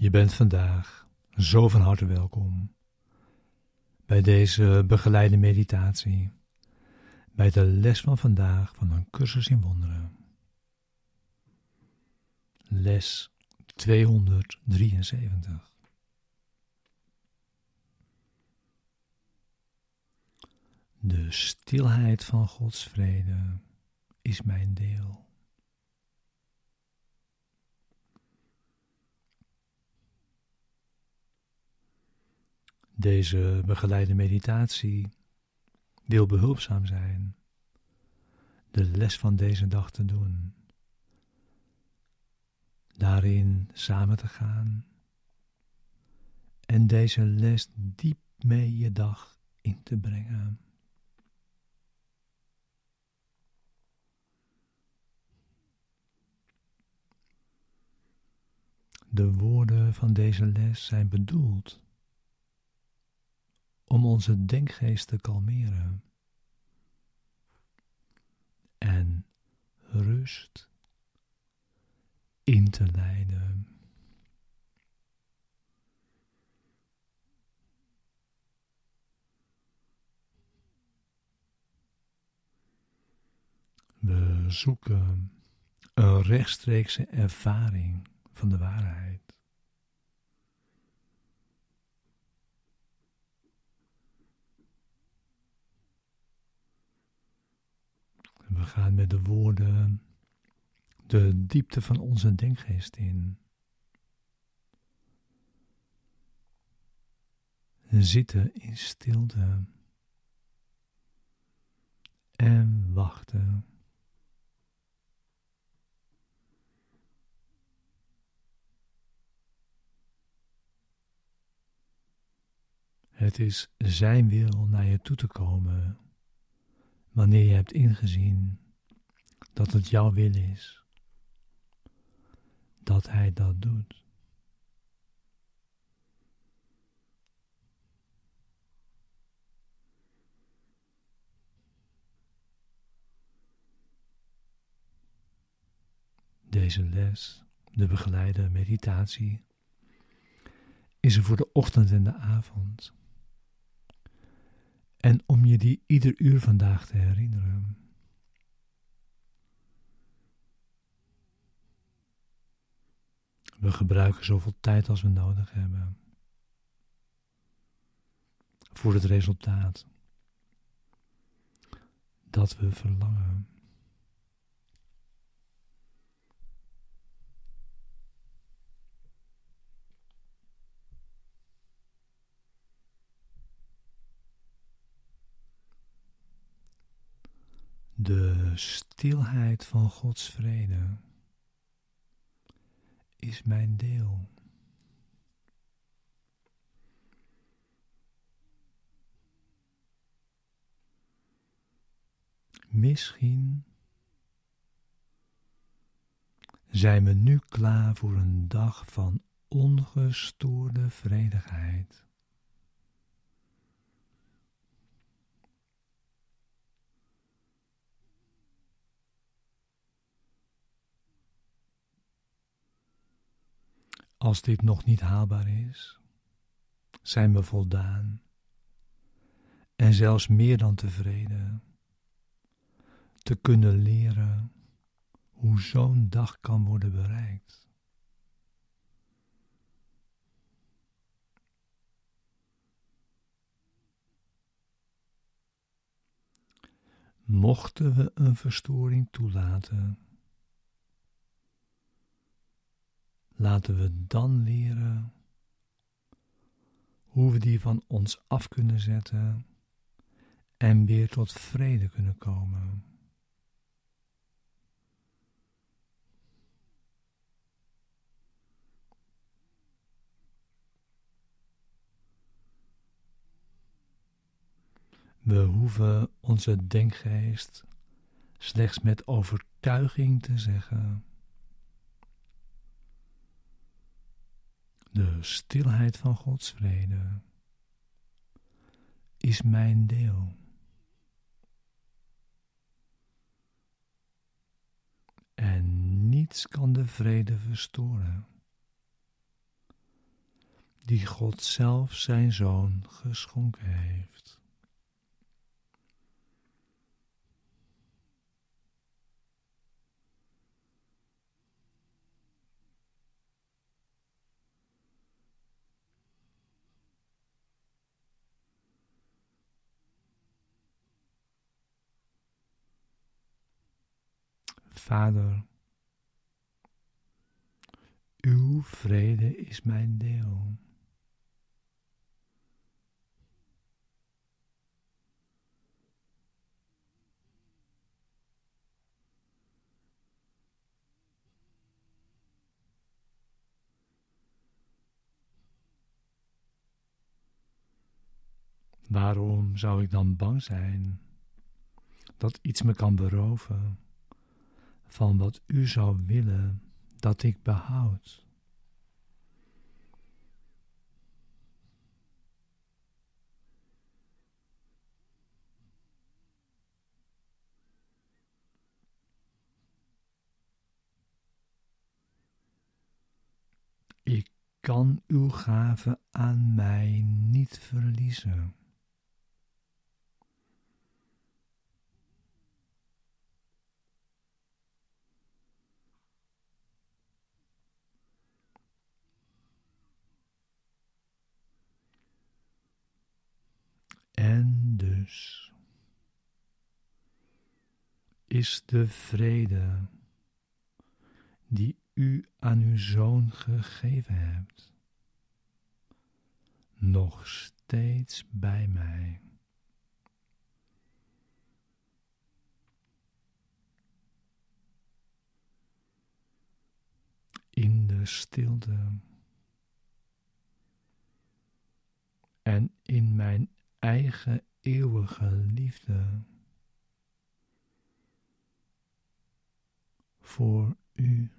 Je bent vandaag zo van harte welkom bij deze begeleide meditatie, bij de les van vandaag van een cursus in wonderen. Les 273. De stilheid van Gods vrede is mijn deel. Deze begeleide meditatie wil behulpzaam zijn de les van deze dag te doen, daarin samen te gaan en deze les diep mee je dag in te brengen. De woorden van deze les zijn bedoeld om onze denkgeest te kalmeren en rust in te leiden. We zoeken een rechtstreekse ervaring van de waarheid. Gaan met de woorden de diepte van onze denkgeest in. Zitten in stilte en wachten. Het is Zijn wil naar je toe te komen wanneer je hebt ingezien dat het jouw wil is, dat Hij dat doet. Deze les, de begeleide meditatie, is er voor de ochtend en de avond en om je die ieder uur vandaag te herinneren. We gebruiken zoveel tijd als we nodig hebben voor het resultaat dat we verlangen. De stilheid van Gods vrede is mijn deel. Misschien zijn we nu klaar voor een dag van ongestoorde vredigheid. Als dit nog niet haalbaar is, zijn we voldaan en zelfs meer dan tevreden te kunnen leren hoe zo'n dag kan worden bereikt. Mochten we een verstoring toelaten, Laten we dan leren hoe we die van ons af kunnen zetten en weer tot vrede kunnen komen. We hoeven onze denkgeest slechts met overtuiging te zeggen. De stilheid van Gods vrede is mijn deel. En niets kan de vrede verstoren. die God zelf zijn zoon geschonken heeft. Vader, uw vrede is mijn deel. Waarom zou ik dan bang zijn dat iets me kan beroven van wat u zou willen dat ik behoud? Ik kan uw gave aan mij niet verliezen. Is de vrede die u aan uw zoon gegeven hebt, nog steeds bij mij. In de stilte en in mijn eigen eeuwige liefde voor u.